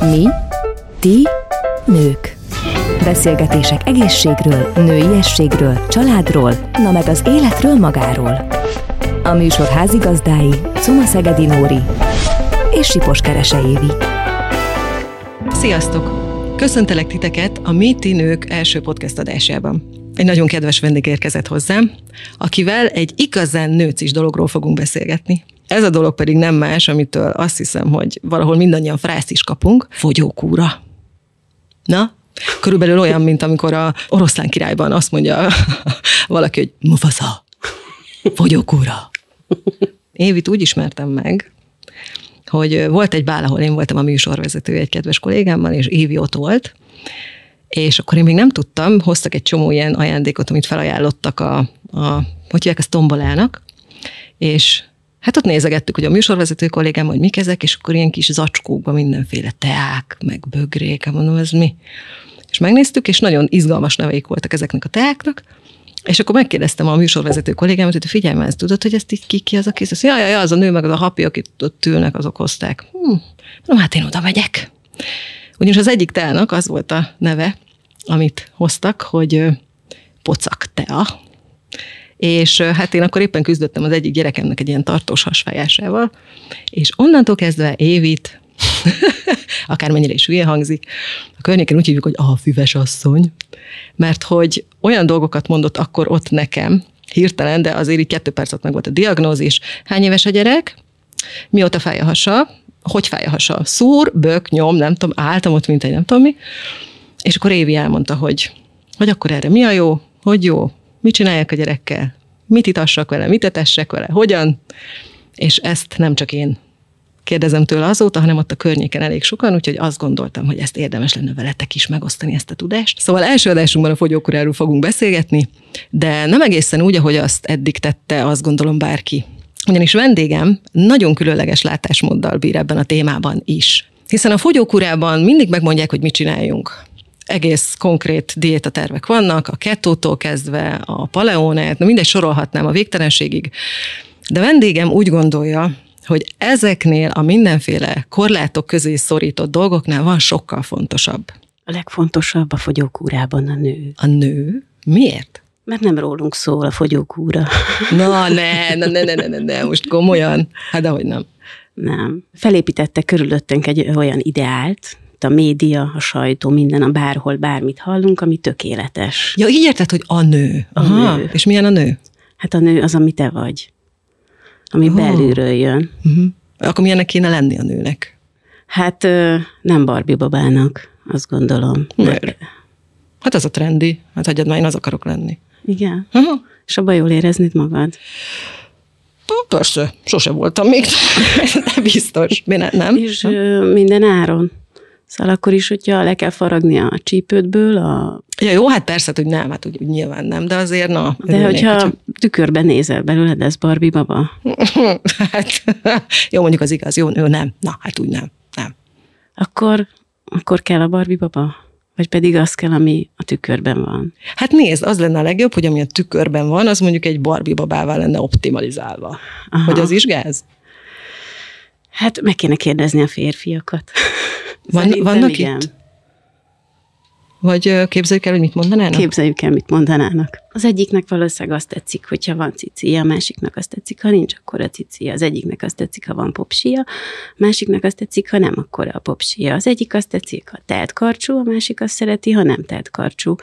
Mi? Ti? Nők. Beszélgetések egészségről, nőiességről, családról, na meg az életről magáról. A műsor házigazdái Cuma Szegedi Nóri és Sipos Kerese Évi. Sziasztok! Köszöntelek titeket a Mi Ti Nők első podcast adásában. Egy nagyon kedves vendég érkezett hozzám, akivel egy igazán nőcis dologról fogunk beszélgetni. Ez a dolog pedig nem más, amitől azt hiszem, hogy valahol mindannyian frászt is kapunk, fogyókúra. Na, körülbelül olyan, mint amikor a oroszlán királyban azt mondja valaki, hogy Mufasa, fogyókúra. Évit úgy ismertem meg, hogy volt egy bál, ahol én voltam a műsorvezető egy kedves kollégámmal, és Évi ott volt, és akkor én még nem tudtam, hoztak egy csomó ilyen ajándékot, amit felajánlottak a, a hogy hívják, ezt tombolának, és Hát ott nézegettük, hogy a műsorvezető kollégám, hogy mik ezek, és akkor ilyen kis zacskókban mindenféle teák, meg bögrék, hát mondom, ez mi? És megnéztük, és nagyon izgalmas neveik voltak ezeknek a teáknak, és akkor megkérdeztem a műsorvezető kollégámat, hogy figyelj már, tudod, hogy ezt így ki, ki az a kész? Ja, ja, ja, az a nő, meg az a hapi, akit ott ülnek, azok hozták. Hm, no, hát én oda megyek. Ugyanis az egyik teának az volt a neve, amit hoztak, hogy pocak tea, és hát én akkor éppen küzdöttem az egyik gyerekemnek egy ilyen tartós hasfájásával, és onnantól kezdve Évit, akármennyire is hülye hangzik, a környéken úgy hívjuk, hogy a füves asszony, mert hogy olyan dolgokat mondott akkor ott nekem, hirtelen, de azért így kettő perc meg volt a diagnózis. Hány éves a gyerek? Mióta fáj a hasa? Hogy fáj a hasa? Szúr, bök, nyom, nem tudom, álltam ott, mint egy nem tudom mi. És akkor Évi elmondta, hogy, hogy akkor erre mi a jó, hogy jó, mit csináljak a gyerekkel, mit itassak vele, mit etessek vele, hogyan, és ezt nem csak én kérdezem tőle azóta, hanem ott a környéken elég sokan, úgyhogy azt gondoltam, hogy ezt érdemes lenne veletek is megosztani ezt a tudást. Szóval első adásunkban a fogyókuráról fogunk beszélgetni, de nem egészen úgy, ahogy azt eddig tette, azt gondolom bárki. Ugyanis vendégem nagyon különleges látásmóddal bír ebben a témában is. Hiszen a fogyókurában mindig megmondják, hogy mit csináljunk egész konkrét diétatervek vannak, a ketótól kezdve a paleónát, na mindegy sorolhatnám a végtelenségig. De vendégem úgy gondolja, hogy ezeknél a mindenféle korlátok közé szorított dolgoknál van sokkal fontosabb. A legfontosabb a fogyókúrában a nő. A nő? Miért? Mert nem rólunk szól a fogyókúra. Na, ne, ne, ne, ne, ne, ne, ne most komolyan. Hát ahogy nem. Nem. Felépítette körülöttünk egy olyan ideált, a média, a sajtó, minden, a bárhol, bármit hallunk, ami tökéletes. Ja, így érted, hogy a nő. Aha. A nő. És milyen a nő? Hát a nő az, ami te vagy. Ami oh. belülről jön. Uh-huh. Akkor milyennek kéne lenni a nőnek? Hát nem Barbie babának, azt gondolom. Mert? Hát ez a trendi. Hát hagyjad már, én az akarok lenni. Igen. Aha. És abban jól éreznéd magad? Persze, sose voltam még, de biztos. Nem? És minden áron. Szóval akkor is, hogyha le kell faragni a csípődből, a... Ja, jó, hát persze, hogy nem, hát úgy, úgy nyilván nem, de azért na. De hogyha hogyha tükörben nézel belőled, ez Barbie baba? hát, jó, mondjuk az igaz, jó, jó, nem, na, hát úgy nem, nem. Akkor, akkor kell a Barbie baba? Vagy pedig az kell, ami a tükörben van? Hát nézd, az lenne a legjobb, hogy ami a tükörben van, az mondjuk egy Barbie babával lenne optimalizálva. Aha. Hogy az is gáz? Hát meg kéne kérdezni a férfiakat. Van, vannak igen. itt? Vagy képzeljük el, hogy mit mondanának? Képzeljük el, mit mondanának. Az egyiknek valószínűleg azt tetszik, hogyha van cicia, a másiknak azt tetszik, ha nincs, akkor a cicia. Az egyiknek azt tetszik, ha van popsia, a másiknak azt tetszik, ha nem, akkor a popsia. Az egyik azt tetszik, ha telt karcsú, a másik azt szereti, ha nem telt karcsú.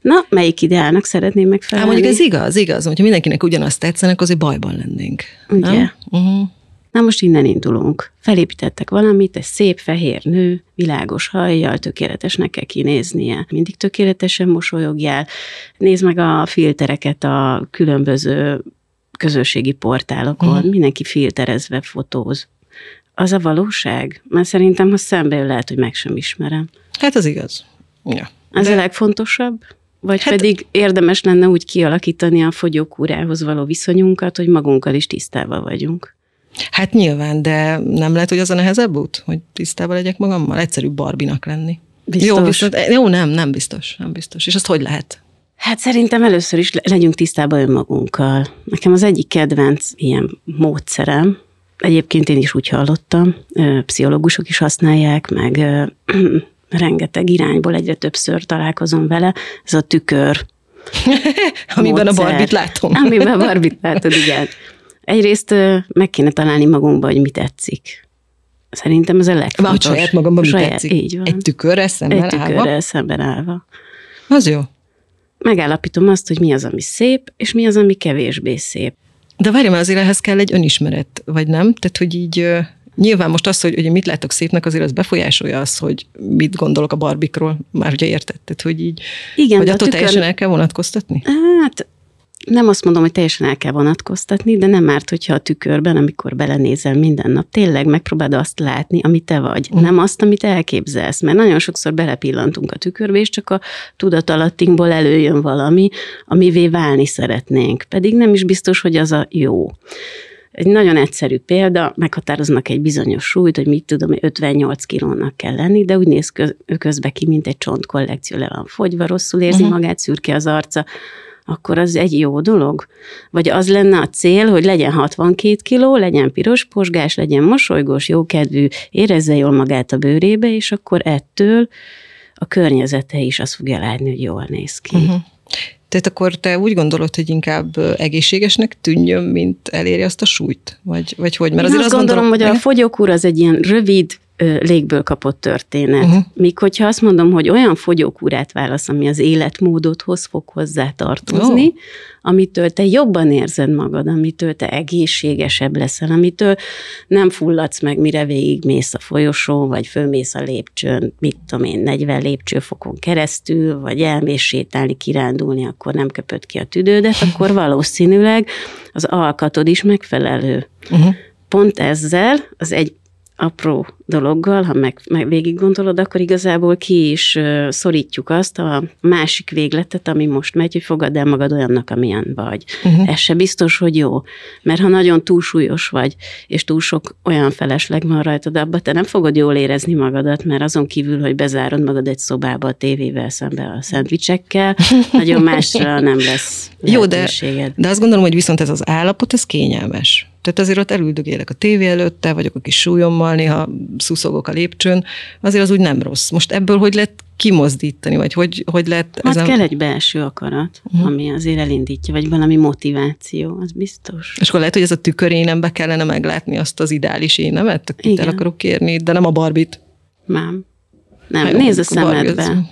Na, melyik ideálnak szeretném megfelelni? Hát mondjuk ez igaz, igaz. Hogyha mindenkinek ugyanazt tetszenek, azért bajban lennénk. Ugye? Uh-huh. Na most innen indulunk. Felépítettek valamit, egy szép fehér nő, világos hajjal, tökéletesnek kell kinéznie. Mindig tökéletesen mosolyogjál. Nézd meg a filtereket a különböző közösségi portálokon. Mm. Mindenki filterezve fotóz. Az a valóság? Mert szerintem, ha szembe lehet, hogy meg sem ismerem. Hát az igaz. Ja. Ez De... a legfontosabb? Vagy hát, pedig érdemes lenne úgy kialakítani a fogyókúrához való viszonyunkat, hogy magunkkal is tisztában vagyunk. Hát nyilván, de nem lehet, hogy az a nehezebb út, hogy tisztában legyek magammal? Egyszerű barbinak lenni. Biztos. Jó, viszont, jó, nem, nem biztos, nem biztos. És azt hogy lehet? Hát szerintem először is legyünk tisztában önmagunkkal. Nekem az egyik kedvenc ilyen módszerem, egyébként én is úgy hallottam, pszichológusok is használják, meg rengeteg irányból egyre többször találkozom vele, ez a tükör. Amiben módszer. a barbit látom. Amiben a barbit látod, igen. Egyrészt meg kéne találni magunkba, hogy mi tetszik. Szerintem ez a legfontosabb. Vagy saját magamban mi tetszik. Így van. Egy tükörrel szemben Egy tükörrel állva? szemben állva. Az jó. Megállapítom azt, hogy mi az, ami szép, és mi az, ami kevésbé szép. De várj, mert azért ehhez kell egy önismeret, vagy nem? Tehát, hogy így Nyilván most az, hogy, hogy mit látok szépnek, azért az befolyásolja az, hogy mit gondolok a barbikról, már ugye értetted, hogy így, Igen, hogy attól tükör... teljesen el kell vonatkoztatni? Hát nem azt mondom, hogy teljesen el kell vonatkoztatni, de nem árt, hogyha a tükörben, amikor belenézel minden nap, tényleg megpróbáld azt látni, amit te vagy, uh. nem azt, amit elképzelsz. Mert nagyon sokszor belepillantunk a tükörbe, és csak a tudatalattinkból előjön valami, amivé válni szeretnénk. Pedig nem is biztos, hogy az a jó. Egy nagyon egyszerű példa, meghatároznak egy bizonyos súlyt, hogy mit tudom, 58 kilónak kell lenni, de úgy néz közbe ki, mint egy csontkollekció, le van fogyva, rosszul érzi uh-huh. magát, szürke az arca, akkor az egy jó dolog? Vagy az lenne a cél, hogy legyen 62 kiló, legyen piros posgás, legyen mosolygós, jókedvű, érezze jól magát a bőrébe, és akkor ettől a környezete is azt fogja látni, hogy jól néz ki. Uh-huh. Tehát akkor te úgy gondolod, hogy inkább egészségesnek tűnjön, mint eléri azt a súlyt? Vagy, vagy hogy? Mert Én azért azt, azt gondolom, gondolom, hogy a fogyókúr az egy ilyen rövid, légből kapott történet. Uh-huh. Míg hogyha azt mondom, hogy olyan fogyókúrát válasz, ami az életmódodhoz fog hozzá tartozni, oh. amitől te jobban érzed magad, amitől te egészségesebb leszel, amitől nem fulladsz meg, mire végigmész a folyosón, vagy fölmész a lépcsőn, mit tudom én, 40 lépcsőfokon keresztül, vagy elmész sétálni, kirándulni, akkor nem köpöd ki a tüdődet, akkor valószínűleg az alkatod is megfelelő. Uh-huh. Pont ezzel az egy apró dologgal, ha meg, meg végig gondolod, akkor igazából ki is szorítjuk azt a másik végletet, ami most megy, hogy fogadd el magad olyannak, amilyen vagy. Uh-huh. Ez se biztos, hogy jó. Mert ha nagyon túlsúlyos vagy, és túl sok olyan felesleg van rajtad, abba te nem fogod jól érezni magadat, mert azon kívül, hogy bezárod magad egy szobába a tévével szembe a szendvicsekkel, nagyon másra nem lesz Jó, de, de azt gondolom, hogy viszont ez az állapot, ez kényelmes. Tehát azért ott elüldögélek a tévé előtte, vagyok a kis súlyommal, néha szuszogok a lépcsőn, azért az úgy nem rossz. Most ebből hogy lehet kimozdítani, vagy hogy, hogy lehet... Hát ezen... kell egy belső akarat, uh-huh. ami azért elindítja, vagy valami motiváció, az biztos. És akkor lehet, hogy ez a tükörénembe kellene meglátni azt az ideális énemet, akit el akarok kérni, de nem a barbit. Nem. Nem, hát, nézd a szemedbe.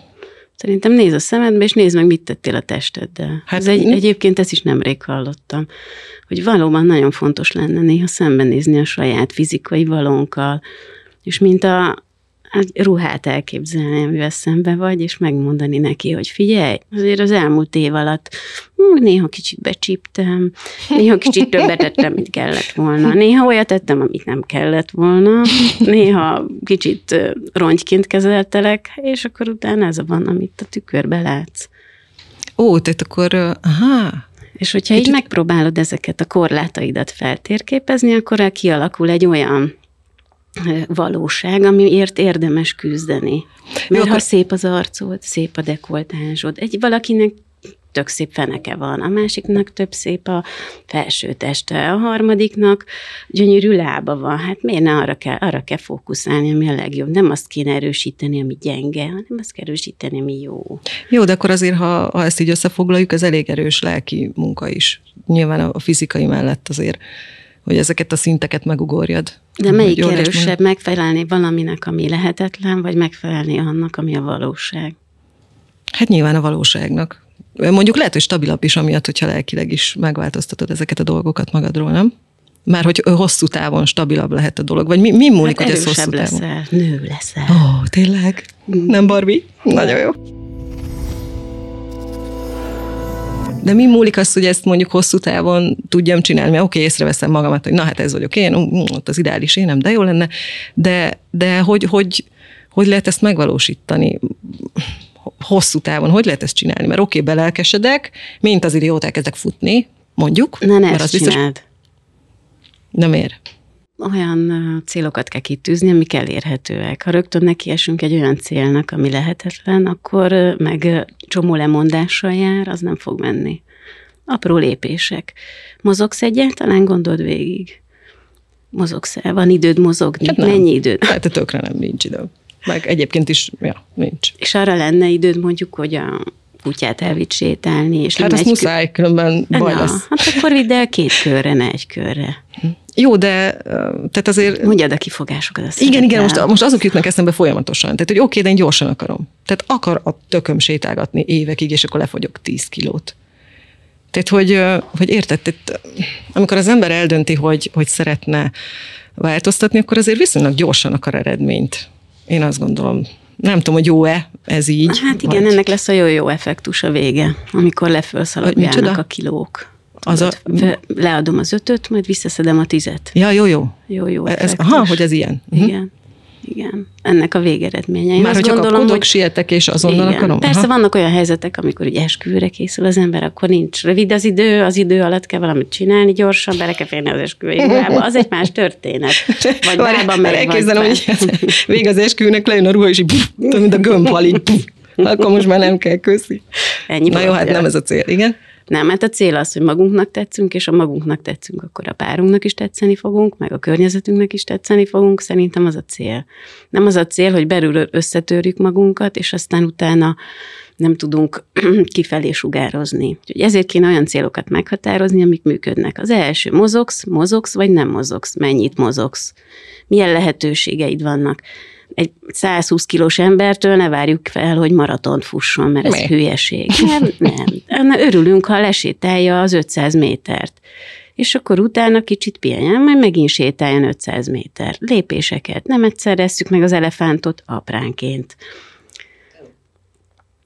Szerintem nézd a szemedbe, és nézd meg, mit tettél a testeddel. Hát, ez egy, egyébként ezt is nemrég hallottam, hogy valóban nagyon fontos lenne néha szembenézni a saját fizikai valónkkal, és mint a, Hát ruhát elképzelni, amivel szembe vagy, és megmondani neki, hogy figyelj, azért az elmúlt év alatt néha kicsit becsíptem, néha kicsit többet tettem, mint kellett volna, néha olyat tettem, amit nem kellett volna, néha kicsit rongyként kezeltelek, és akkor utána ez a van, amit a tükörbe látsz. Ó, tehát akkor, aha, és hogyha így megpróbálod ezeket a korlátaidat feltérképezni, akkor kialakul egy olyan valóság, amiért érdemes küzdeni. Mert Jó, ha szép az arcod, szép a dekoltázsod, egy valakinek tök szép feneke van, a másiknak több szép a felső teste, a harmadiknak gyönyörű lába van. Hát miért ne arra kell, arra kell fókuszálni, ami a legjobb. Nem azt kéne erősíteni, ami gyenge, hanem azt kell erősíteni, ami jó. Jó, de akkor azért, ha, ha ezt így összefoglaljuk, ez elég erős lelki munka is. Nyilván a fizikai mellett azért hogy ezeket a szinteket megugorjad. De melyik erősebb, megfelelni valaminek, ami lehetetlen, vagy megfelelni annak, ami a valóság? Hát nyilván a valóságnak. Mondjuk lehet, hogy stabilabb is, amiatt, hogyha lelkileg is megváltoztatod ezeket a dolgokat magadról, nem? Már hogy hosszú távon stabilabb lehet a dolog, vagy mi, mi múlik, hát hogy ez hosszú leszel, távon? nő leszel. Ó, oh, tényleg? Nem Barbie? Nagyon jó. De mi múlik az, hogy ezt mondjuk hosszú távon tudjam csinálni, mert oké, okay, észreveszem magamat, hogy na hát ez vagyok én, ott az ideális énem, de jó lenne, de, de hogy, hogy, hogy lehet ezt megvalósítani? hosszú távon, hogy lehet ezt csinálni? Mert oké, okay, belelkesedek, mint az idiót elkezdek futni, mondjuk. Ne, ne mert az biztos, csináld. Nem ér olyan célokat kell kitűzni, amik elérhetőek. Ha rögtön nekiesünk egy olyan célnak, ami lehetetlen, akkor meg csomó lemondással jár, az nem fog menni. Apró lépések. Mozogsz egyáltalán, gondold végig. Mozogsz el? Van időd mozogni? Hát nem. Mennyi időd? Hát tökre nem, nincs idő. Meg egyébként is, ja, nincs. És arra lenne időd mondjuk, hogy a kutyát elvitt sétálni. És Hát azt muszáj, különben kö- baj Na, lesz. hát akkor vidd el két körre, ne egy körre. Jó, de tehát azért... Mondjad a kifogásokat. azt Igen, igen, szeretném. most, most azok jutnak eszembe folyamatosan. Tehát, hogy oké, de én gyorsan akarom. Tehát akar a tököm sétálgatni évekig, és akkor lefogyok 10 kilót. Tehát, hogy, hogy érted, tehát, amikor az ember eldönti, hogy, hogy szeretne változtatni, akkor azért viszonylag gyorsan akar eredményt. Én azt gondolom. Nem tudom, hogy jó-e ez így. Hát igen, vagy- ennek lesz a jó-jó effektus a vége, amikor micsoda? a kilók. Az a- Leadom az ötöt, majd visszaszedem a tizet. Ja, jó, jó. Jó-jó Ez, effektus. aha, hogy ez ilyen. Mhm. Igen. Igen. Ennek a végeredménye. Én Már hogy gondolom, akkor hogy sietek, és azonnal igen. akarom? Persze Aha. vannak olyan helyzetek, amikor ugye esküvőre készül az ember, akkor nincs rövid az idő, az idő alatt kell valamit csinálni gyorsan, bele kell férni az esküvői ruhába. Az egy más történet. Vagy Várj, elképzelem, hogy vég az esküvőnek lejön a ruha, és így, mint a gömbhal, így, akkor most már nem kell köszi. Ennyi Na jó, hát nem ez a cél, igen. Nem, mert a cél az, hogy magunknak tetszünk, és ha magunknak tetszünk, akkor a párunknak is tetszeni fogunk, meg a környezetünknek is tetszeni fogunk. Szerintem az a cél. Nem az a cél, hogy belül összetörjük magunkat, és aztán utána nem tudunk kifelé sugározni. Úgyhogy ezért kéne olyan célokat meghatározni, amik működnek. Az első, mozogsz, mozogsz, vagy nem mozogsz, mennyit mozogsz, milyen lehetőségeid vannak. Egy 120 kilós embertől ne várjuk fel, hogy maratont fusson, mert ez Mi? hülyeség. Nem, nem. Örülünk, ha lesétálja az 500 métert. És akkor utána kicsit pihenjen, majd megint sétáljon 500 méter. Lépéseket. Nem egyszer esszük meg az elefántot apránként.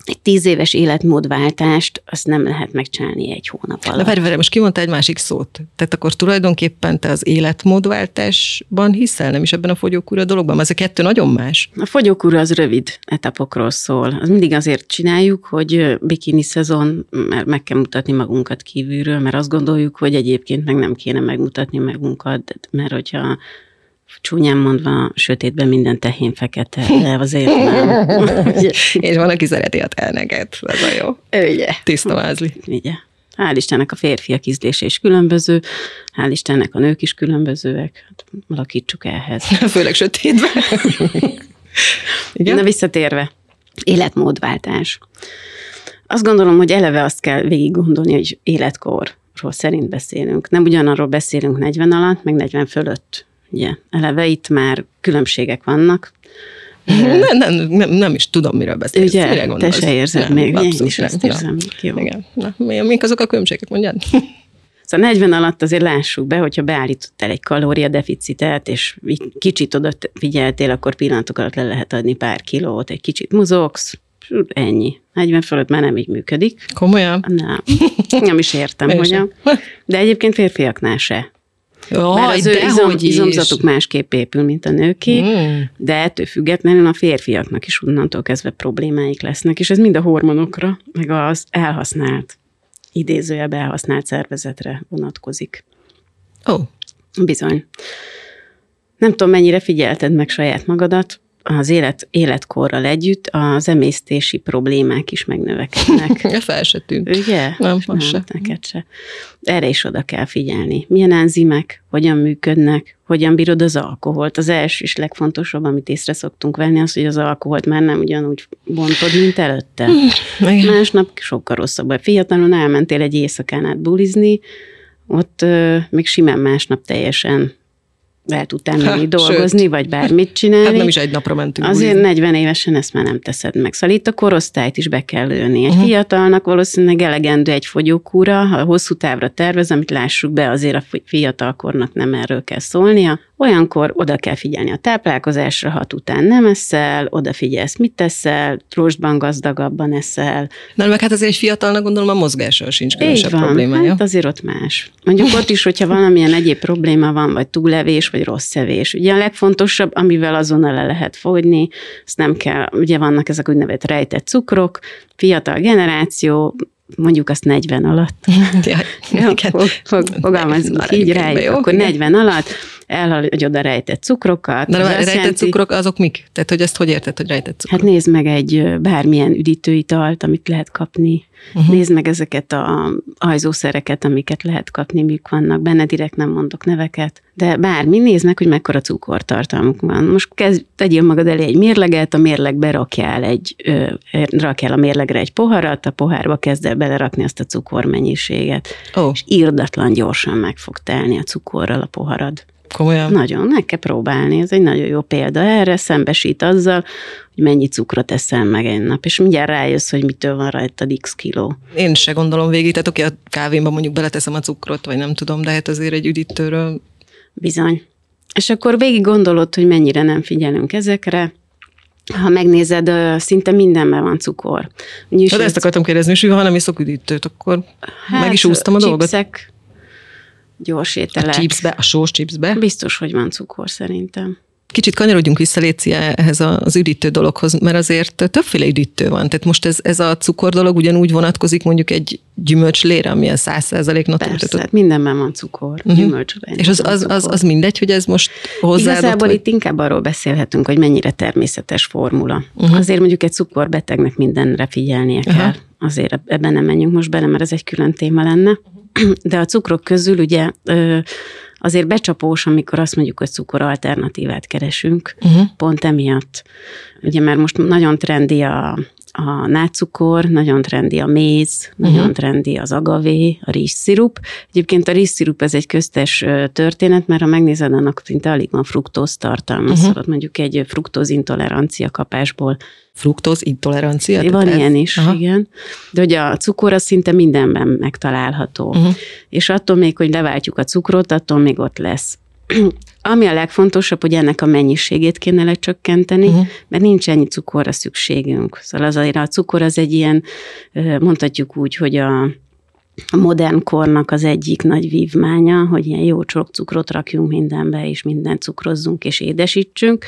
Egy tíz éves életmódváltást azt nem lehet megcsinálni egy hónap De alatt. várj, várj, most kimondta egy másik szót. Tehát akkor tulajdonképpen te az életmódváltásban hiszel, nem is ebben a fogyókúra dologban? Ez a kettő nagyon más. A fogyókúra az rövid etapokról szól. Az mindig azért csináljuk, hogy bikini szezon, mert meg kell mutatni magunkat kívülről, mert azt gondoljuk, hogy egyébként meg nem kéne megmutatni magunkat, mert hogyha csúnyán mondva, sötétben minden tehén fekete, de azért nem. És van, aki szereti a telneket. Ez a jó. Ugye? Tiszta mázli. Ugye? Hál' Istennek a férfiak ízlése is különböző, hál' Istennek a nők is különbözőek. Hát, alakítsuk ehhez. Főleg sötétben. Igen? Na visszatérve, életmódváltás. Azt gondolom, hogy eleve azt kell végig gondolni, hogy életkorról szerint beszélünk. Nem ugyanarról beszélünk 40 alatt, meg 40 fölött. Ugye, eleve itt már különbségek vannak. Nem, nem, nem, nem is tudom, miről beszélsz. Ugye, Mire te se érzed Nem, még, én is Na, érzem. Jó. Igen. Na, mi, mik azok a különbségek, mondjad? Szóval 40 alatt azért lássuk be, hogyha beállítottál egy kalóriadeficitet, és kicsit oda figyeltél, akkor pillanatok alatt le lehet adni pár kilót, egy kicsit mozogsz, ennyi. 40 fölött már nem így működik. Komolyan? Nem, nem is értem, hogy a, de egyébként férfiaknál se. Jaj, Bár az ő izom, dehogy is. izomzatuk másképp épül, mint a nőké, Mm. de ettől függetlenül a férfiaknak is onnantól kezdve problémáik lesznek, és ez mind a hormonokra, meg az elhasznált, idézőjelbe elhasznált szervezetre vonatkozik. Ó, oh, Bizony. Nem tudom, mennyire figyelted meg saját magadat, az élet, életkorral együtt az emésztési problémák is megnövekednek. fel se tűnt. Ugye? Nem, az se. Neked se. Erre is oda kell figyelni. Milyen enzimek, hogyan működnek, hogyan bírod az alkoholt. Az első és legfontosabb, amit észre szoktunk venni, az, hogy az alkoholt már nem ugyanúgy bontod, mint előtte. Igen. Másnap sokkal rosszabb. Fiatalon elmentél egy éjszakán át bulizni, ott ö, még simán másnap teljesen tudtál menni Ha, dolgozni, sőt. vagy bármit csinálni. Hát nem is egy napra mentünk Azért bulizni. 40 évesen ezt már nem teszed meg. Szóval itt a korosztályt is be kell lőni. Egy uh-huh. fiatalnak valószínűleg elegendő egy fogyókúra, ha hosszú távra tervez, amit lássuk be, azért a fi- fiatalkornak nem erről kell szólnia. Olyankor oda kell figyelni a táplálkozásra, hat után nem eszel, odafigyelsz, mit teszel, rostban gazdagabban eszel. Na, meg hát azért egy fiatalnak gondolom a mozgással sincs különösebb van, problémája. hát azért ott más. Mondjuk ott is, hogyha valamilyen egyéb probléma van, vagy túlevés, vagy rossz evés. Ugye a legfontosabb, amivel azonnal le lehet fogyni, azt nem kell, ugye vannak ezek úgynevezett rejtett cukrok, fiatal generáció, mondjuk azt 40 alatt. Ja, igen. fog, fog, fogalmazzunk Már így rájuk, akkor igen. 40 alatt elhagyod a rejtett cukrokat. De a rejtett jelenti- cukrok azok mik? Tehát, hogy ezt hogy érted, hogy rejtett cukrok? Hát nézd meg egy bármilyen üdítőitalt, amit lehet kapni. Uh-huh. Nézd meg ezeket a ajzószereket, amiket lehet kapni, mik vannak benne, direkt nem mondok neveket. De bármi, nézd meg, hogy mekkora cukortartalmuk van. Most kezd, tegyél magad elé egy mérleget, a mérlegbe rakjál, egy, ö, rakjál a mérlegre egy poharat, a pohárba kezd el belerakni azt a cukormennyiséget. Ó, És írdatlan gyorsan meg fog telni a cukorral a poharad. Komolyan. Nagyon, meg kell próbálni, ez egy nagyon jó példa erre, szembesít azzal, hogy mennyi cukrot eszel meg egy nap, és mindjárt rájössz, hogy mitől van rajta x kiló. Én se gondolom végig, tehát oké, a kávémban mondjuk beleteszem a cukrot, vagy nem tudom, de hát azért egy üdítőről Bizony. És akkor végig gondolod, hogy mennyire nem figyelünk ezekre, ha megnézed, szinte mindenben van cukor. Úgyis Hát ezt akartam kérdezni, és ha nem iszok üdítőt, akkor hát, meg is úsztam a dolgot. Gyors A ételek. chipsbe, a sós chipsbe. Biztos, hogy van cukor szerintem. Kicsit kanyarodjunk vissza, Léci, ehhez a- az üdítő dologhoz, mert azért többféle üdítő van. Tehát most ez, ez a cukor dolog ugyanúgy vonatkozik mondjuk egy gyümölcslére, amilyen 100% natúr. Persze, Tehát, hát mindenben van cukor, Mhm. uh-huh. gyümölcsben. és az, az, az, az mindegy, hogy ez most hozzáadott, Igazából vagy... itt inkább arról beszélhetünk, hogy mennyire természetes formula. Uh-huh. Azért mondjuk egy cukorbetegnek mindenre figyelnie kell. Aha. Azért ebben nem menjünk most bele, mert ez egy külön téma lenne. De a cukrok közül ugye azért becsapós, amikor azt mondjuk, hogy cukor alternatívát keresünk, Uh-huh. pont emiatt. Ugye mert most nagyon trendi a, a nátszukor, nagyon trendi a méz, nagyon Mhm. trendi az agavé, a rizsszirup. Egyébként a rizsszirup ez egy köztes történet, mert ha megnézed, annak szinte alig van fruktóz tartalma, uh-huh. szóval mondjuk egy fruktóz intolerancia kapásból. Fruktóz intolerancia? Van Tehát ilyen is, Aha. igen. De hogy a cukor az szinte mindenben megtalálható. Uh-huh. És attól még, hogy leváltjuk a cukrot, attól még ott lesz. Ami a legfontosabb, hogy ennek a mennyiségét kéne lecsökkenteni, uh-huh. mert nincs ennyi cukorra szükségünk. Szóval azért a cukor az egy ilyen, mondhatjuk úgy, hogy a, a modern kornak az egyik nagy vívmánya, hogy ilyen jó sok cukrot rakjunk mindenbe, és mindent cukrozzunk és édesítsünk,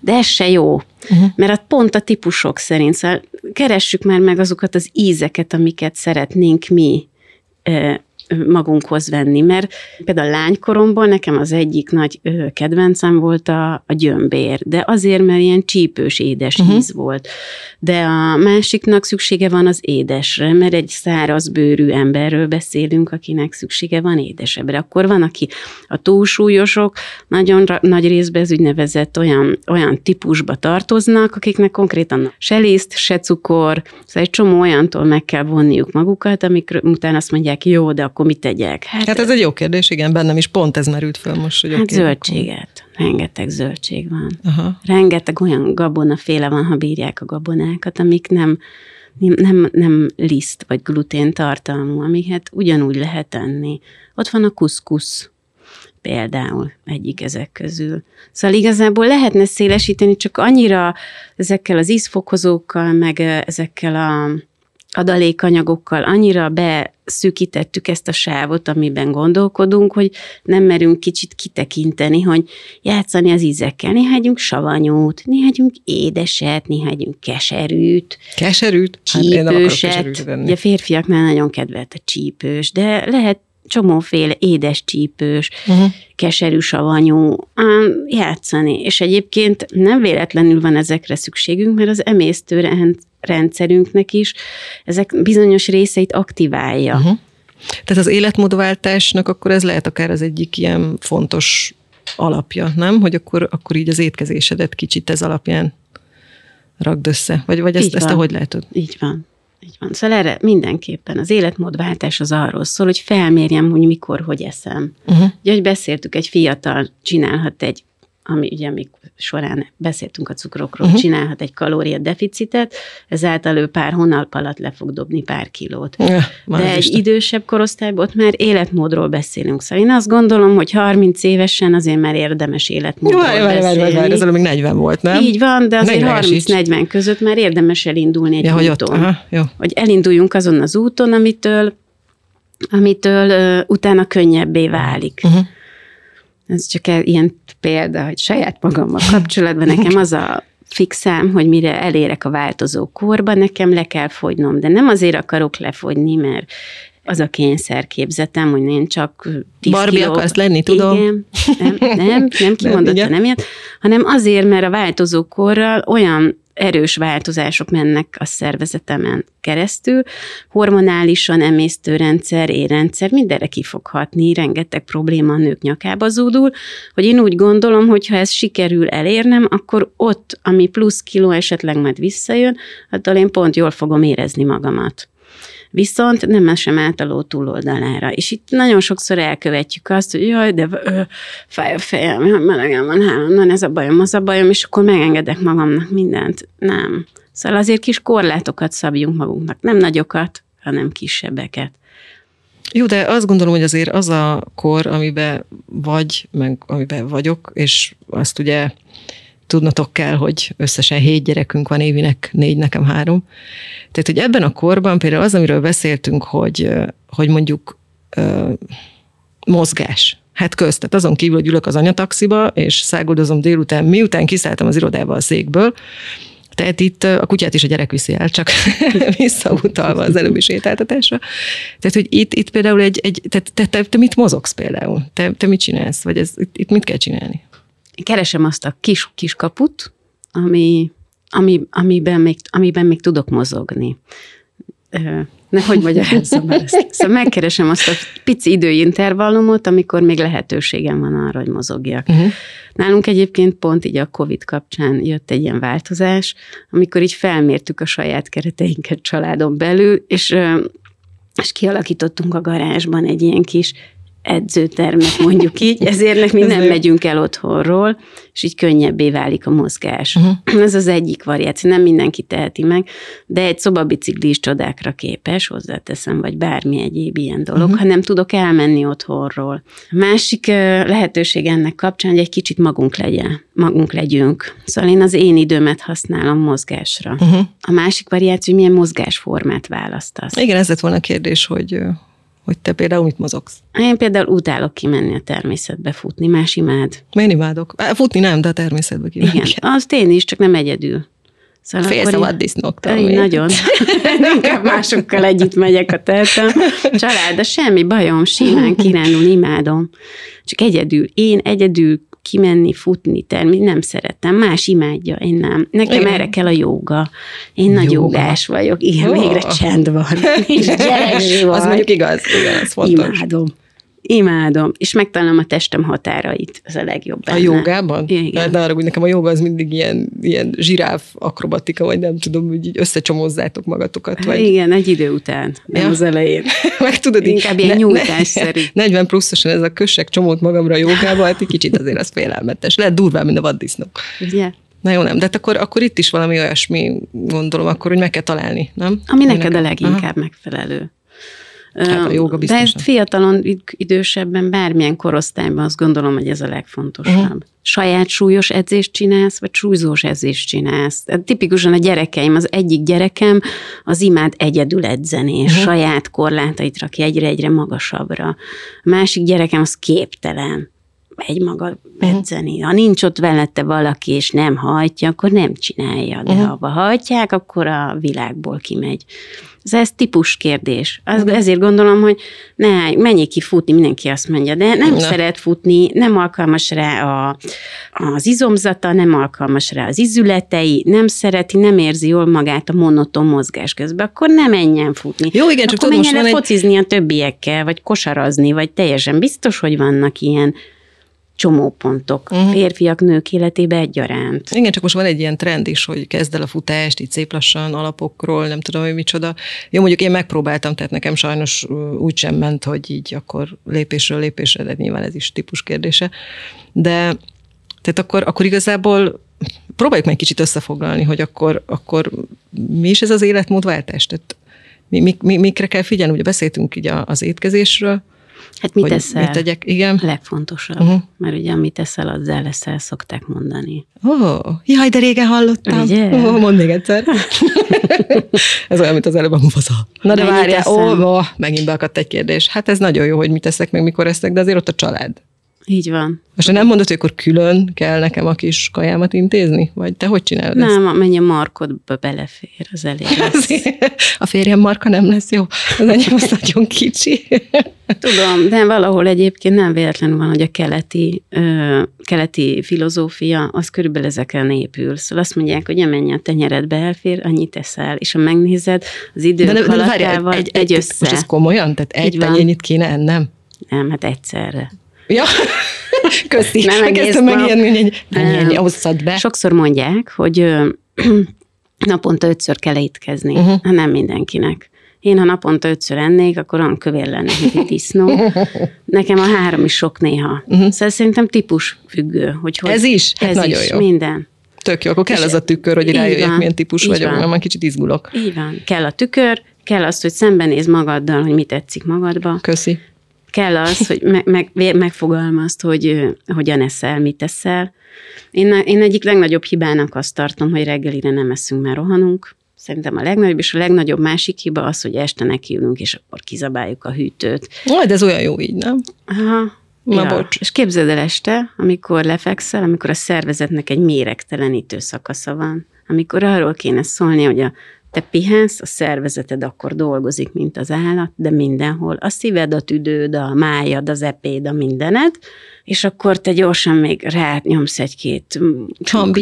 de ez se jó, uh-huh. mert hát pont a típusok szerint, szóval keressük már meg azokat az ízeket, amiket szeretnénk mi magunkhoz venni, mert például lánykoromban nekem az egyik nagy kedvencem volt a, a gyömbér, de azért, mert ilyen csípős, édes uh-huh. íz volt. De a másiknak szüksége van az édesre, mert egy száraz bőrű emberről beszélünk, akinek szüksége van édesebbre. Akkor van, aki a túlsúlyosok nagyon ra- nagy részben ez úgynevezett olyan, olyan típusba tartoznak, akiknek konkrétan se liszt, se cukor, szóval egy csomó olyantól meg kell vonniuk magukat, amikor utána azt mondják, jó, de akkor mit tegyek? Hát ez egy jó kérdés, igen, bennem is pont ez merült föl most, hogy Hát zöldséget. Rengeteg zöldség van. Aha. Rengeteg olyan gabonaféle van, ha bírják a gabonákat, amik nem, nem, nem, nem liszt vagy glutén tartalmú, amiket ugyanúgy lehet enni. Ott van a kuszkusz például egyik ezek közül. Szóval igazából lehetne szélesíteni, csak annyira ezekkel az ízfokozókkal, meg ezekkel a adalékanyagokkal annyira beszűkítettük ezt a sávot, amiben gondolkodunk, hogy nem merünk kicsit kitekinteni, hogy játszani az ízekkel. Néha együnk savanyút, néha együnk édeset, néha együnk keserűt, Keserűt? Hát én csípőset. keserűt enni. Ugye férfiaknál nagyon kedvelt a csípős, de lehet csomóféle édes csípős, Uh-huh. keserű, savanyú, ám, játszani. És egyébként nem véletlenül van ezekre szükségünk, mert az emésztő rend- rendszerünknek is ezek bizonyos részeit aktiválja. Uh-huh. Tehát az életmódváltásnak akkor ez lehet akár az egyik ilyen fontos alapja, nem? Hogy akkor, akkor így az étkezésedet kicsit ez alapján ragd össze. Vagy, vagy ezt, ezt ahogy látod? Így van. Így van. Szóval erre mindenképpen az életmódváltás az arról szól, hogy felmérjem, hogy mikor, hogy eszem. Uh-huh. Ugye, hogy beszéltük, egy fiatal csinálhat egy, ami ugye még során beszéltünk a cukrokról, uh-huh. csinálhat egy kalóriadeficitet, ezáltal ő pár hónap alatt le fog dobni pár kilót. Ja, De egy Isten. idősebb korosztályban ott már életmódról beszélünk. Szóval én azt gondolom, hogy 30 évesen azért már érdemes életmódról Várj, várj, várj, várj, várj, beszélni. előbb még 40 volt, nem? Így van, de azért 40-esíts. 30-40 között már érdemes elindulni egy Ja, hogy ott, úton. aha, jó. Hogy elinduljunk azon az úton, amitől, amitől ö, utána könnyebbé válik. Uh-huh. Ez csak el, ilyen példa, hogy saját magammal kapcsolatban nekem az a fixám, hogy mire elérek a változó korba, nekem le kell fogynom. De nem azért akarok lefogyni, mert az a kényszerképzetem, hogy én csak 10 Barbie kiló... akarsz lenni, tudom. Igen, nem, nem, nem kimondottan nem, ilyet, hanem azért, mert a változó korral olyan erős változások mennek a szervezetemen keresztül, hormonálisan emésztőrendszer, érrendszer, mindenre ki fog rengeteg probléma a nők nyakába zúdul, hogy én úgy gondolom, hogy ha ez sikerül elérnem, akkor ott, ami plusz kiló esetleg majd visszajön, attól én pont jól fogom érezni magamat viszont nem esem át a ló túloldalára. És itt nagyon sokszor elkövetjük azt, hogy jaj, de ö, fáj a fejem, melegem van állandóan, ez a bajom, az a bajom, és akkor megengedek magamnak mindent. Nem. Szóval azért kis korlátokat szabjunk magunknak, nem nagyokat, hanem kisebbeket. Jó, de azt gondolom, hogy azért az a kor, amiben vagy, meg amiben vagyok, és azt ugye tudnatok kell, hogy összesen hét gyerekünk van, évinek négy, nekem három. Tehát, hogy ebben a korban például az, amiről beszéltünk, hogy, hogy mondjuk mozgás, Hát közt, tehát azon kívül, hogy ülök az anyataxiba, és száguldozom délután, miután kiszálltam az irodába a székből, tehát itt a kutyát is a gyerek viszi el, csak visszautalva az előbbi sétáltatásra. Tehát, hogy itt, itt például egy, egy te, te, te, te, mit mozogsz például? Te, te mit csinálsz? Vagy ez, itt, itt mit kell csinálni? Keresem azt a kis, kis kaput, ami, ami, amiben, még, amiben még tudok mozogni. Ne, hogy magyarázzam ezt? Szóval megkeresem azt a pici időintervallumot, amikor még lehetőségem van arra, hogy mozogjak. Uh-huh. Nálunk egyébként pont így a COVID kapcsán jött egy ilyen változás, amikor így felmértük a saját kereteinket családon belül, és és kialakítottunk a garázsban egy ilyen kis edzőtermet, mondjuk így, ezért nekünk nem megyünk el otthonról, és így könnyebbé válik a mozgás. Uh-huh. Ez az egyik variáció, nem mindenki teheti meg, de egy szobabicikli is csodákra képes, hozzáteszem, vagy bármi egyéb ilyen dolog, uh-huh. ha nem tudok elmenni otthonról. Másik lehetőség ennek kapcsán, hogy egy kicsit magunk legyen, magunk legyünk. Szóval én az én időmet használom mozgásra. Uh-huh. A másik variáció, hogy milyen mozgásformát választasz. Igen, ez lett volna a kérdés, hogy hogy te például mit mozogsz? Én például utálok kimenni a természetbe futni, más imád. Én imádok. Futni nem, de a természetbe kívánok. Igen, azt én is, csak nem egyedül. Szóval Félsz a vaddisznóktól. Nagyon. Inkább másokkal együtt megyek a teltem. Család, de semmi bajom, simán kirándulni, imádom. Csak egyedül, én egyedül kimenni, futni, termi, nem szeretem. Más imádja, én nem. Nekem Igen. erre kell a joga. Én nagy jogás vagyok. Igen, oh. végre csend van. És Az mondjuk igaz, igen, ez fontos. Imádom. Imádom, és megtalálom a testem határait, ez a legjobb benne. A jogában? Igen. Hát arra, hogy nekem a joga az mindig ilyen, ilyen zsiráf akrobatika, vagy nem tudom, hogy így összecsomozzátok magatokat. Vagy... Igen, egy idő után, nem ja. az elején. Meg tudod, Inkább ilyen ne, nyújtásszerű. 40 pluszosan ez a kössek csomót magamra a jogába, hát egy kicsit azért az félelmetes. Lehet durván, mint a vaddisznók. Ugye? Na jó, nem, de hát akkor, akkor itt is valami olyasmi, gondolom, akkor, hogy meg kell találni, nem? Ami neked a leginkább Aha. megfelelő. Hát a joga De ezt fiatalon, idősebben, bármilyen korosztályban azt gondolom, hogy ez a legfontosabb. Uh-huh. Saját súlyos edzést csinálsz, vagy súlyzós edzést csinálsz. Tipikusan a gyerekeim, az egyik gyerekem az imád egyedül edzeni, és uh-huh. saját korlátait rakja egyre-egyre magasabbra. A másik gyerekem az képtelen egy maga edzeni. Uh-huh. Ha nincs ott velette valaki, és nem hajtja, akkor nem csinálja. De uh-huh. ha hajtják, akkor a világból kimegy. Ez, ez típus kérdés. Az, uh-huh. Ezért gondolom, hogy ne, menjék ki futni, mindenki azt mondja, de nem Na. szeret futni, nem alkalmas rá a, az izomzata, nem alkalmas rá az izületei, nem szereti, nem érzi jól magát a monoton mozgás közben, akkor nem menjen futni. Jó, igen, csak akkor menjen el focizni egy... a többiekkel, vagy kosarazni, vagy teljesen biztos, hogy vannak ilyen csomópontok uh-huh. férfiak, nők életébe egyaránt. Igen, csak most van egy ilyen trend is, hogy kezd el a futást, így szép lassan alapokról, nem tudom, hogy micsoda. Jó, mondjuk én megpróbáltam, tehát nekem sajnos úgy sem ment, hogy így akkor lépésről lépésre, de nyilván ez is típus kérdése. De tehát akkor, akkor igazából próbáljuk meg kicsit összefoglalni, hogy akkor, akkor mi is ez az életmódváltás? Tehát mi, mi, mi, mikre kell figyelni? Ugye beszéltünk így az étkezésről, Hát mit teszel? Mit tegyek? Igen. Legfontosabb. Uh-huh. Mert ugye amit teszel, azzal leszel, szokták mondani. Ó, oh, jaj, de régen hallottam. Ugye? Oh, mondd még egyszer. ez olyan, mint az előbb a mufaza. Na de várjál, ó, oh, megint beakadt egy kérdés. Hát ez nagyon jó, hogy mit teszek, meg mikor eszek, de azért ott a család. Így van. Most nem mondod, hogy akkor külön kell nekem a kis kajámat intézni? Vagy te hogy csinálod ezt? Nem, amennyi a markodba belefér, az elég lesz. a férjem marka nem lesz jó, az enyém az nagyon kicsi. Tudom, de valahol egyébként nem véletlenül van, hogy a keleti, ö, keleti filozófia, az körülbelül ezeken épül. Szóval azt mondják, hogy amennyi a tenyeredbe elfér, annyit teszel, és ha megnézed, az idő de, de, de várj, egy, egy, egy, össze. Most ez komolyan? Tehát egy tenyérnyit kéne ennem? Nem, hát egyszerre. Ja, köszi. Nem Elkezdtem megijedni, hogy egy ennyi osszad be. Sokszor mondják, hogy naponta ötször kell étkezni. Uh-huh. Hát nem mindenkinek. Én, ha naponta ötször ennék, akkor olyan kövér lenne, mint egy disznó. Nekem a három is sok néha. Uh-huh. Szóval szerintem típus függő. Hogy, hogy ez is? Hát ez nagyon is, jó. minden. Tök jó, akkor kell az a tükör, hogy rájöjjek, van, milyen típus vagyok, van. mert már kicsit izgulok. Így van. Kell a tükör, kell az, hogy szembenéz magaddal, hogy mit tetszik magadba. Köszi kell az, hogy meg, meg, megfogalmazd, hogy hogyan eszel, mit eszel. Én, én egyik legnagyobb hibának azt tartom, hogy reggelire nem eszünk, mert rohanunk. Szerintem a legnagyobb, és a legnagyobb másik hiba az, hogy este nekiülünk, és akkor kizabáljuk a hűtőt. Majd ez olyan jó így, nem? Aha. Na, ja. bocs. És képzeld el este, amikor lefekszel, amikor a szervezetnek egy méregtelenítő szakasza van, amikor arról kéne szólni, hogy a te pihensz, a szervezeted akkor dolgozik, mint az állat, de mindenhol. A szíved, a tüdőd, a májad, az epéd, a mindened, és akkor te gyorsan még rányomsz egy-két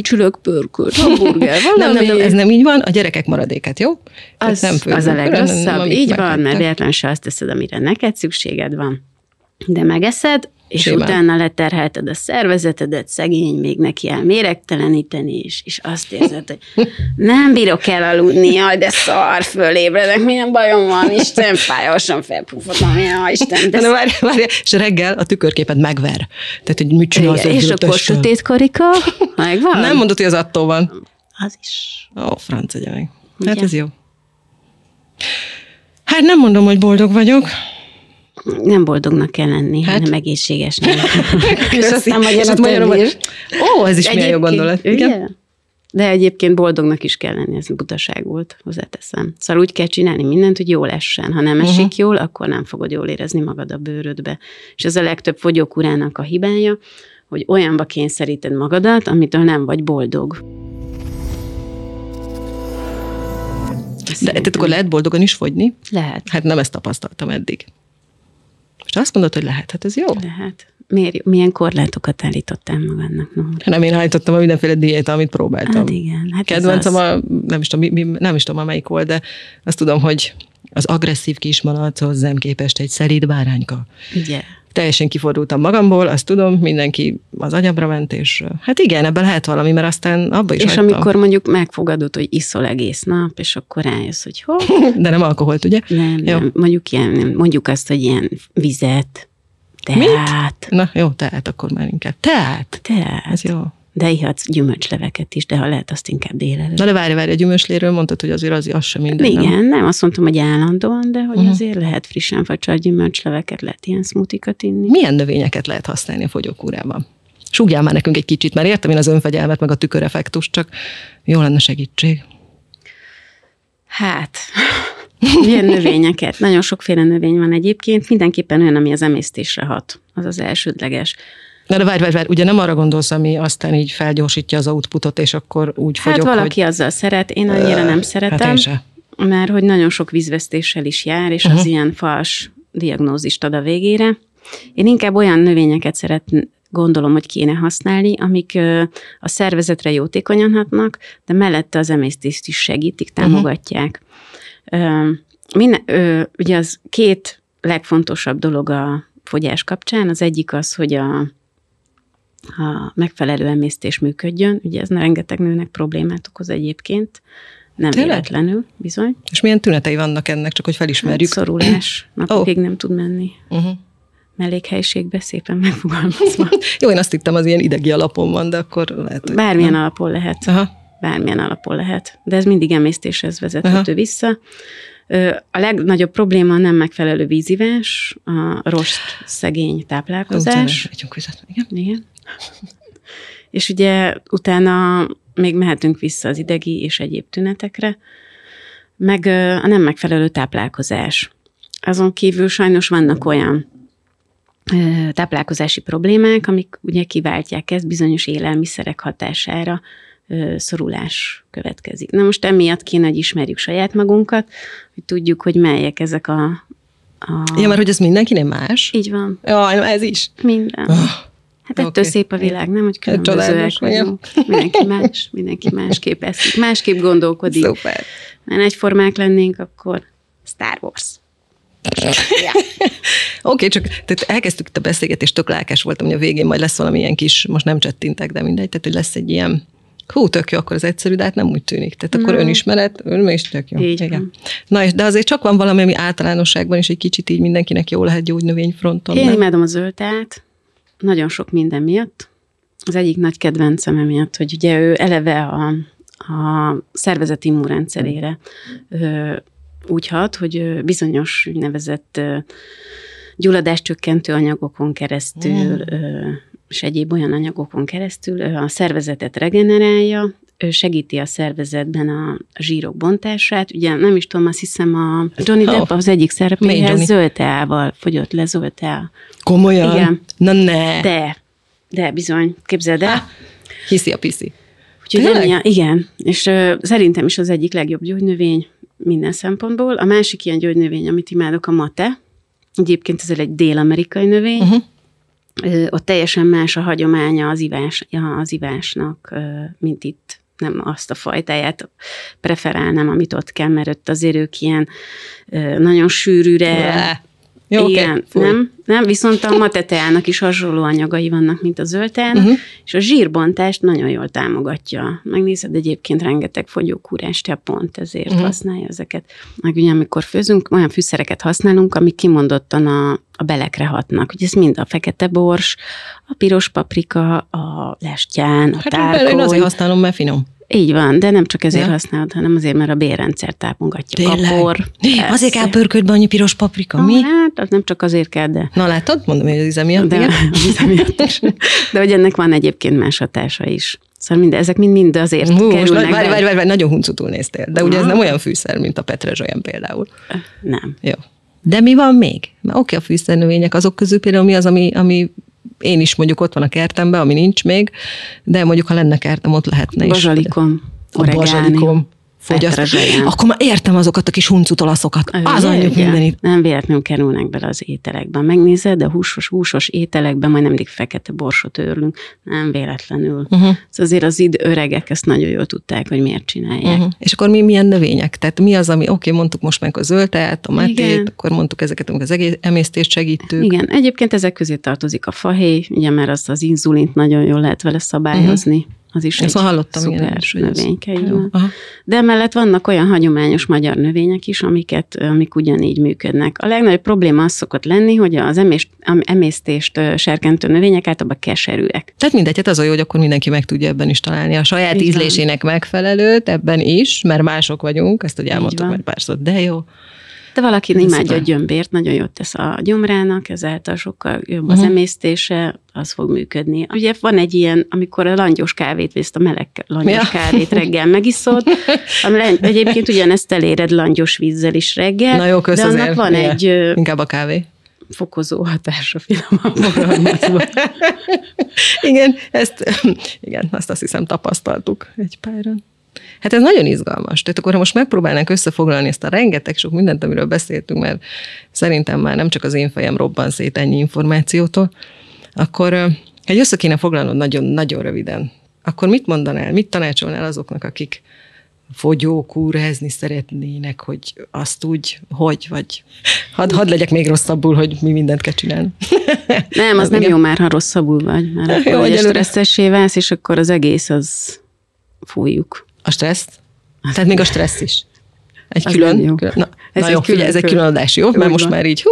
csülök, pörkölt, hamburger, valami. Nem, nem, nem, ez nem így van, a gyerekek maradékát, jó? Az, nem az a legrosszabb, nem, így van, mert véletlenül se azt teszed, amire neked szükséged van. De megeszed, és Simán. utána leterhelted a szervezetedet, szegény, még neki el méregteleníteni is, és azt érzed, hogy nem bírok elaludni, jaj, de szar, fölébredek, milyen bajom van, Isten, fájosan felpufogom, jaj, Isten. De várj, várj, és reggel a tükörképet megver. Tehát, hogy mit csinálsz? És akkor sötét karika, megvan? Nem mondod, hogy az attól van. Az is. Ó, franc meg. Hát ez jó. Hát nem mondom, hogy boldog vagyok, nem boldognak kell lenni, hát? hanem egészségesnek. és aztán magyarul a Ó, ez is milyen jó gondolat. Igen? De egyébként boldognak is kell lenni, ez butaság volt, hozzáteszem. Szóval úgy kell csinálni mindent, hogy jól essen. Ha nem esik uh-huh. jól, akkor nem fogod jól érezni magad a bőrödbe. És ez a legtöbb fogyókúrának a hibája, hogy olyanba kényszeríted magadat, amitől nem vagy boldog. De tehát akkor lehet boldogan is fogyni? Lehet. Hát nem ezt tapasztaltam eddig. Most azt mondod, hogy lehet, hát ez jó. Lehet. Miért, milyen korlátokat állítottál magadnak? No. Nem, én állítottam a mindenféle diéta, amit próbáltam. Hát igen. Hát Kedvencem a, nem is, tudom, mi, nem is tudom, a melyik volt, de azt tudom, hogy az agresszív kismalac hozzám képest egy szelíd bárányka. Igen teljesen kifordultam magamból, azt tudom, mindenki az agyamra ment, és hát igen, ebben lehet valami, mert aztán abba is És hagytam. amikor mondjuk megfogadod, hogy iszol egész nap, és akkor rájössz, hogy ho. De nem alkoholt, ugye? Nem, jó. nem. Mondjuk, ilyen, mondjuk azt, hogy ilyen vizet, teát. Mit? Na jó, teát akkor már inkább. Teát? Teát. Ez jó. De ihatsz gyümölcsleveket is, de ha lehet, azt inkább délelőtt. Na de várj, várj, a gyümölcsléről mondtad, hogy azért az, az sem minden. Igen, nem? nem azt mondtam, hogy állandóan, de hogy uh-huh. azért lehet frissen facsart gyümölcsleveket, lehet ilyen smutikat inni. Milyen növényeket lehet használni a fogyókúrában? Súgjál már nekünk egy kicsit, mert értem én az önfegyelmet, meg a tüköreffektus, csak jó lenne segítség. Hát, milyen növényeket? Nagyon sokféle növény van egyébként, mindenképpen olyan, ami az emésztésre hat. Az az elsődleges. Na de várj, várj, várj, ugye nem arra gondolsz, ami aztán így felgyorsítja az outputot, és akkor úgy hát fogyok, valaki hogy... azzal szeret, én annyira nem szeretem. Hát én. Mert hogy nagyon sok vízvesztéssel is jár, és uh-huh. az ilyen fals diagnózist ad a végére. Én inkább olyan növényeket szeret, gondolom, hogy kéne használni, amik a szervezetre jótékonyan hatnak, de mellette az emésztést is segítik, mhm. támogatják. Uh-huh. Minden, ugye az két legfontosabb dolog a fogyás kapcsán, az egyik az, hogy a ha megfelelő emésztés működjön. Ugye ez rengeteg nőnek problémát okoz egyébként, nem Tényleg? véletlenül, bizony. És milyen tünetei vannak ennek, csak hogy felismerjük? Hát szorulás, napokig oh. nem tud menni. Uh-huh. Mellékhelyiségbe szépen megfogalmazva. Jó, én azt hittem, az ilyen idegi alapon van, de akkor lehet, hogy Bármilyen nem. alapon lehet. Aha. Bármilyen alapon lehet. De ez mindig emésztéshez vezethető Aha. vissza. A legnagyobb probléma a nem megfelelő vízivás, a rost szegény táplálkozás. Ó, Igen. Igen. és ugye utána még mehetünk vissza az idegi és egyéb tünetekre, meg a nem megfelelő táplálkozás. Azon kívül sajnos vannak olyan táplálkozási problémák, amik ugye kiváltják ezt bizonyos élelmiszerek hatására, szorulás következik. Na most emiatt kéne, hogy ismerjük saját magunkat, hogy tudjuk, hogy melyek ezek a... a... Ja, mert hogy ez mindenkinek más? Így van. Ja, ez is. Minden. Oh. Hát ettől okay. szép a világ, nem? Hogy különbözőek vagyunk. Mindenki más, mindenki másképp eszik, másképp gondolkodik. Szuper. Mert egyformák lennénk, akkor Star Wars. Ja. Oké, okay, csak tehát elkezdtük itt a beszélgetést, tök lelkes voltam, hogy a végén majd lesz valamilyen kis, most nem csettintek, de mindegy, tehát hogy lesz egy ilyen hú, tök jó, akkor az egyszerű, de hát nem úgy tűnik. Tehát akkor no. önismeret, ön is tök jó. Így Igen. Na, de azért csak van valami, ami általánosságban is egy kicsit így mindenkinek jó lehet gyógynövényfronton. Én nem? imádom a zöldát, nagyon sok minden miatt. Az egyik nagy kedvencem emiatt, hogy ugye ő eleve a, a szervezet immunrendszerére úgy hat, hogy bizonyos úgynevezett gyulladáscsökkentő anyagokon keresztül, mm. és egyéb olyan anyagokon keresztül a szervezetet regenerálja, segíti a szervezetben a zsírok bontását. Ugye nem is tudom, azt hiszem a Johnny Depp oh. az egyik szerepéhez zöld teával fogyott le zöld teá. Komolyan? Igen. Na ne. De, de bizony, képzeld el. Hiszi a piszi. Úgyhogy ennyi, igen, és uh, szerintem is az egyik legjobb gyógynövény minden szempontból. A másik ilyen gyógynövény, amit imádok, a mate. Egyébként ez egy dél-amerikai növény. Uh-huh. Ott teljesen más a hagyománya az, ivás, az ivásnak, mint itt nem azt a fajtáját preferálnám, amit ott kell, mert ott azért ők ilyen nagyon sűrűre, jó, Igen, okay. nem, nem, viszont a mateteának is hasonló anyagai vannak, mint a zöldteának, uh-huh. és a zsírbontást nagyon jól támogatja. Megnézed egyébként rengeteg fogyókúrás pont ezért uh-huh. használja ezeket. Meg ugye amikor főzünk, olyan fűszereket használunk, amik kimondottan a, a belekre hatnak. Ugye ez mind a fekete bors, a piros paprika, a lestján, a hát tárkoly. Én azért használom, mert finom. Így van, de nem csak ezért ja. használod, hanem azért, mert a bérrendszer támogatja. Tényleg? Kapor. Azért kell pörködbe annyi piros paprika, ha, mi? Hát, az nem csak azért kell, de... Na látod, mondom, hogy az íze miatt. De, az íze miatt is. De hogy ennek van egyébként más hatása is. Szóval mind, ezek mind-mind azért Hú, kerülnek. Várj, várj, várj, várj, nagyon huncutul néztél. De ugye ez nem olyan fűszer, mint a petrezsolyam például. Nem. Jó. De mi van még? Mert oké, a fűszernövények, azok közül például mi az, ami, ami én is mondjuk ott van a kertemben, ami nincs még, de mondjuk ha lenne kertem, ott lehetne is. Bazsalikom a bazsalikom fogyaszt. Akkor már értem azokat a kis huncut olaszokat. Az anyjuk mindenit. Nem véletlenül kerülnek bele az ételekben. Megnézed, de húsos, húsos ételekben majd mindig fekete borsot őrlünk. Nem véletlenül. Uh-huh. Szóval azért az id öregek ezt nagyon jól tudták, hogy miért csinálják. Uh-huh. És akkor mi milyen növények? Tehát mi az, ami, oké, okay, mondtuk most meg a zöldteát, a metét, akkor mondtuk ezeket, amik az egész emésztést segítők. Igen, egyébként ezek közé tartozik a fahéj, ugye, mert azt az inzulint nagyon jól lehet vele szabályozni. Uh-huh az is Ezt egy hallottam, szuper igen, növényke. De emellett vannak olyan hagyományos magyar növények is, amiket, amik ugyanígy működnek. A legnagyobb probléma az szokott lenni, hogy az emést, emésztést serkentő növények általában keserűek. Tehát mindegy, hát az a jó, hogy akkor mindenki meg tudja ebben is találni a saját Így ízlésének van. megfelelőt, ebben is, mert mások vagyunk, ezt ugye elmondtuk már párszor, de jó. De valaki imádja a gyömbért, nagyon jót tesz a gyomrának, ezáltal sokkal jobb az uh-huh. emésztése, az fog működni. Ugye van egy ilyen, amikor a langyos kávét vészt, a meleg langyos ja. kávét reggel megiszod, ami egyébként ugyanezt eléred langyos vízzel is reggel. Na jó, kösz de annak van Igen. egy... Inkább a kávé fokozó hatása finoman igen, ezt, igen, azt azt hiszem tapasztaltuk egy páran. Hát ez nagyon izgalmas. Tehát akkor, ha most megpróbálnánk összefoglalni ezt a rengeteg sok mindent, amiről beszéltünk, mert szerintem már nem csak az én fejem robban szét ennyi információtól, akkor egy össze kéne foglalnod nagyon-nagyon röviden. Akkor mit mondanál, mit tanácsolnál azoknak, akik fogyókúrezni szeretnének, hogy azt úgy, hogy, vagy hadd had legyek még rosszabbul, hogy mi mindent kell csinálni. Nem, az, az nem igen. jó már, ha rosszabbul vagy, mert akkor jó, stresszessé válsz, és akkor az egész az fújjuk. A stresszt? Tehát még a stressz is. Egy az külön, jó. külön. Na, ez na jó, külön, ez egy külön adás, jó? Mert most már így, hú,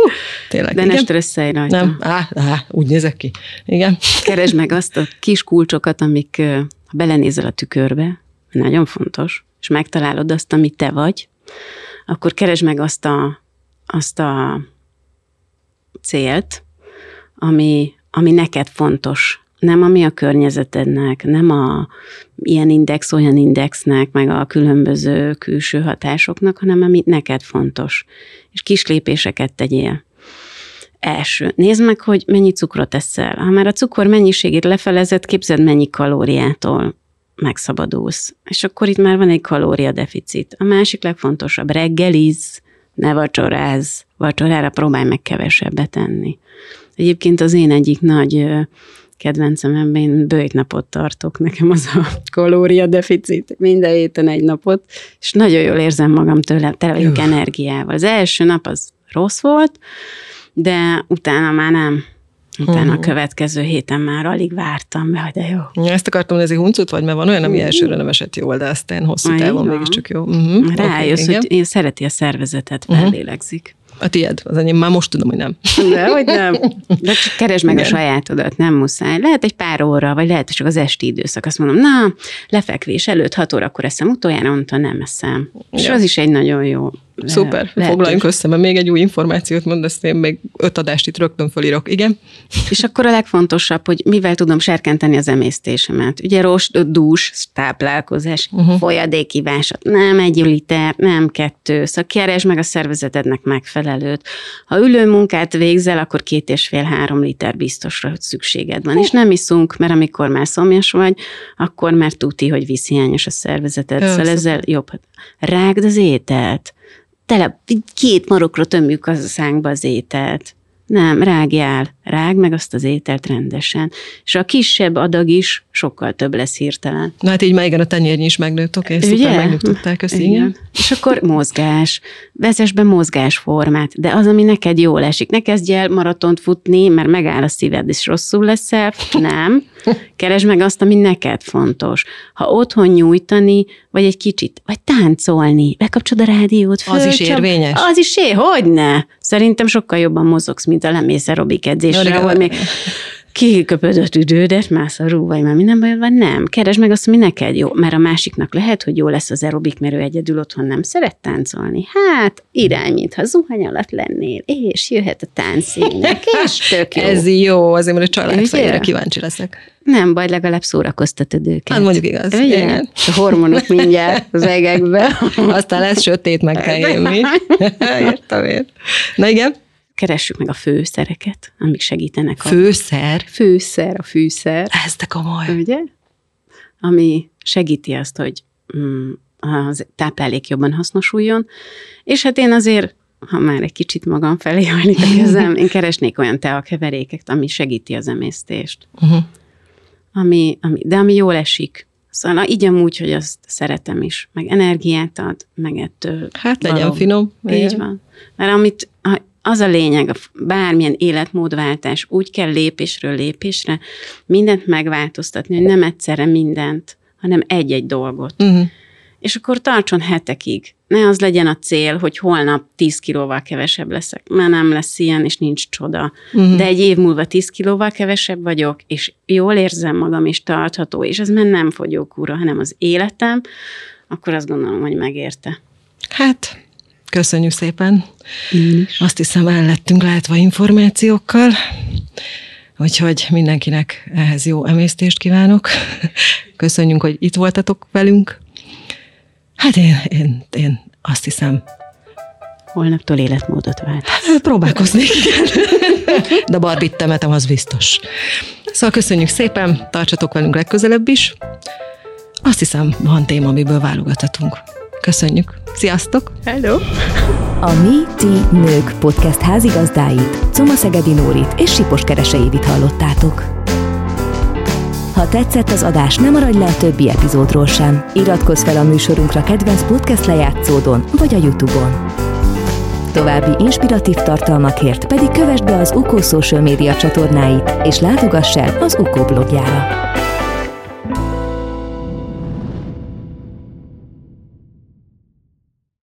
tényleg. De igen? ne stresszelj rajta. Nem, á, á, úgy nézek ki. Igen. Keresd meg azt a kis kulcsokat, amik, ha belenézel a tükörbe, nagyon fontos, és megtalálod azt, amit te vagy, akkor keresd meg azt a, azt a célt, ami, ami neked fontos, nem ami a környezetednek, nem a ilyen index, olyan indexnek, meg a különböző külső hatásoknak, hanem ami neked fontos. És kis lépéseket tegyél. első. Nézd meg, hogy mennyi cukrot eszel. Ha már a cukor mennyiségét lefelezett, képzeld, mennyi kalóriától megszabadulsz. És akkor itt már van egy kalóriadeficit. A másik legfontosabb, reggeliz, ne vacsoráz, vacsorára próbálj meg kevesebbet enni. Egyébként az én egyik nagy kedvencem, ebben én bőjtnapot tartok, nekem az a kalóriadeficit, minden héten egy napot, és nagyon jól érzem magam tőle, tele vagyok energiával. Az első nap az rossz volt, de utána már nem. Utána uh-huh. a következő héten már alig vártam be, hogy de jó. Ezt akartam, hogy ez egy huncut vagy, mert van olyan, ami uh-huh. elsőre nem esett jól, de aztán hosszú távon mégiscsak jó. Uh-huh. Rájössz, okay, hogy én szereti a szervezetet, fellélegzik. Uh-huh. A tiéd, az enyém már most tudom, hogy nem. De, hogy nem. De csak keresd meg Igen. a sajátodat, nem muszáj. Lehet egy pár óra, vagy lehet csak az esti időszak. Azt mondom, na, lefekvés előtt hat órakor eszem utoljára, mondta, nem eszem. Ja. És az is egy nagyon jó Szuper, lehet, foglaljunk össze, mert még egy új információt mondasz, én még öt adást itt rögtön fölírok, igen. És akkor a legfontosabb, hogy mivel tudom serkenteni az emésztésemet. Ugye rost, dús, táplálkozás, uh-huh. folyadékivásat, nem egy liter, nem kettő, szóval keresd meg a szervezetednek megfelelőt. Ha ülő munkát végzel, akkor két és fél, három liter biztosra, hogy szükséged van. Uh. És nem iszunk, mert amikor már szomjas vagy, akkor már tuti, hogy vízhiányos a szervezeted. Szóval ezzel jobb. Rágd az ételt tele, két marokra tömjük az a szánkba az ételt. Nem, rágjál, rág meg azt az ételt rendesen. És a kisebb adag is sokkal több lesz hirtelen. Na hát így már igen, a tenyérnyi is megnőtt, oké, okay, szuper, megnyugtották, köszi, igen. igen. És akkor mozgás, vezess be mozgásformát, de az, ami neked jól esik. Ne kezdj el maratont futni, mert megáll a szíved, és rosszul leszel. Nem. Keresd meg azt, ami neked fontos. Ha otthon nyújtani, vagy egy kicsit, vagy táncolni, bekapcsolod a rádiót, föl, Az is érvényes? Az is ér, hogy ne? Szerintem sokkal jobban mozogsz, mint a lemész aerobik edzésre, ahol még kiköpödött üdődet, mász a rú, vagy már minden bajod van, nem. Keresd meg azt, ami neked jó, mert a másiknak lehet, hogy jó lesz az aerobik, mert ő egyedül otthon nem szeret táncolni. Hát, irány, mintha zuhany alatt lennél, és jöhet a táncszínek, és tök jó. Ez jó, azért, mert a család kíváncsi leszek. Nem baj, legalább szórakoztatod őket. Hát mondjuk igaz. Ugye? Igen. A hormonok mindjárt az egekbe. Aztán lesz sötét, meg kell élni. Értem én. Na igen keressük meg a főszereket, amik segítenek. A főszer? Főszer, a fűszer. Ez de komoly. Ugye? Ami segíti azt, hogy mm, az táplálék jobban hasznosuljon. És hát én azért, ha már egy kicsit magam felé hajlik a kezem, én keresnék olyan teakeveréket, ami segíti az emésztést. Uh-huh. Ami, ami, de ami jól esik. Szóval így amúgy, hogy azt szeretem is, meg energiát ad, meg ettől. Hát legyen való. finom. Így van. Mert amit, ha az a lényeg, bármilyen életmódváltás, úgy kell lépésről lépésre mindent megváltoztatni, hogy nem egyszerre mindent, hanem egy-egy dolgot. Uh-huh. És akkor tartson hetekig. Ne az legyen a cél, hogy holnap 10 kilóval kevesebb leszek, mert nem lesz ilyen, és nincs csoda. Uh-huh. De egy év múlva 10 kilóval kevesebb vagyok, és jól érzem magam, és tartható, és ez már nem fogyókúra, hanem az életem, akkor azt gondolom, hogy megérte. Hát, Köszönjük szépen. Én is. Azt hiszem, el lettünk látva információkkal, úgyhogy mindenkinek ehhez jó emésztést kívánok. Köszönjük, hogy itt voltatok velünk. Hát én, én, én azt hiszem, Holnaptól életmódot vált. Próbálkozni. De barbit temetem, az biztos. Szóval köszönjük szépen, tartsatok velünk legközelebb is. Azt hiszem, van téma, amiből válogathatunk. Köszönjük. Sziasztok! Hello! A Mi, Ti, Nők podcast házigazdáit, Coma Szegedi Nórit és Sipos Keresei hallottátok. Ha tetszett az adás, ne maradj le a többi epizódról sem. Iratkozz fel a műsorunkra kedvenc podcast lejátszódon vagy a Youtube-on. További inspiratív tartalmakért pedig kövessd be az UKO social média csatornáit, és látogass el az UKO blogjára.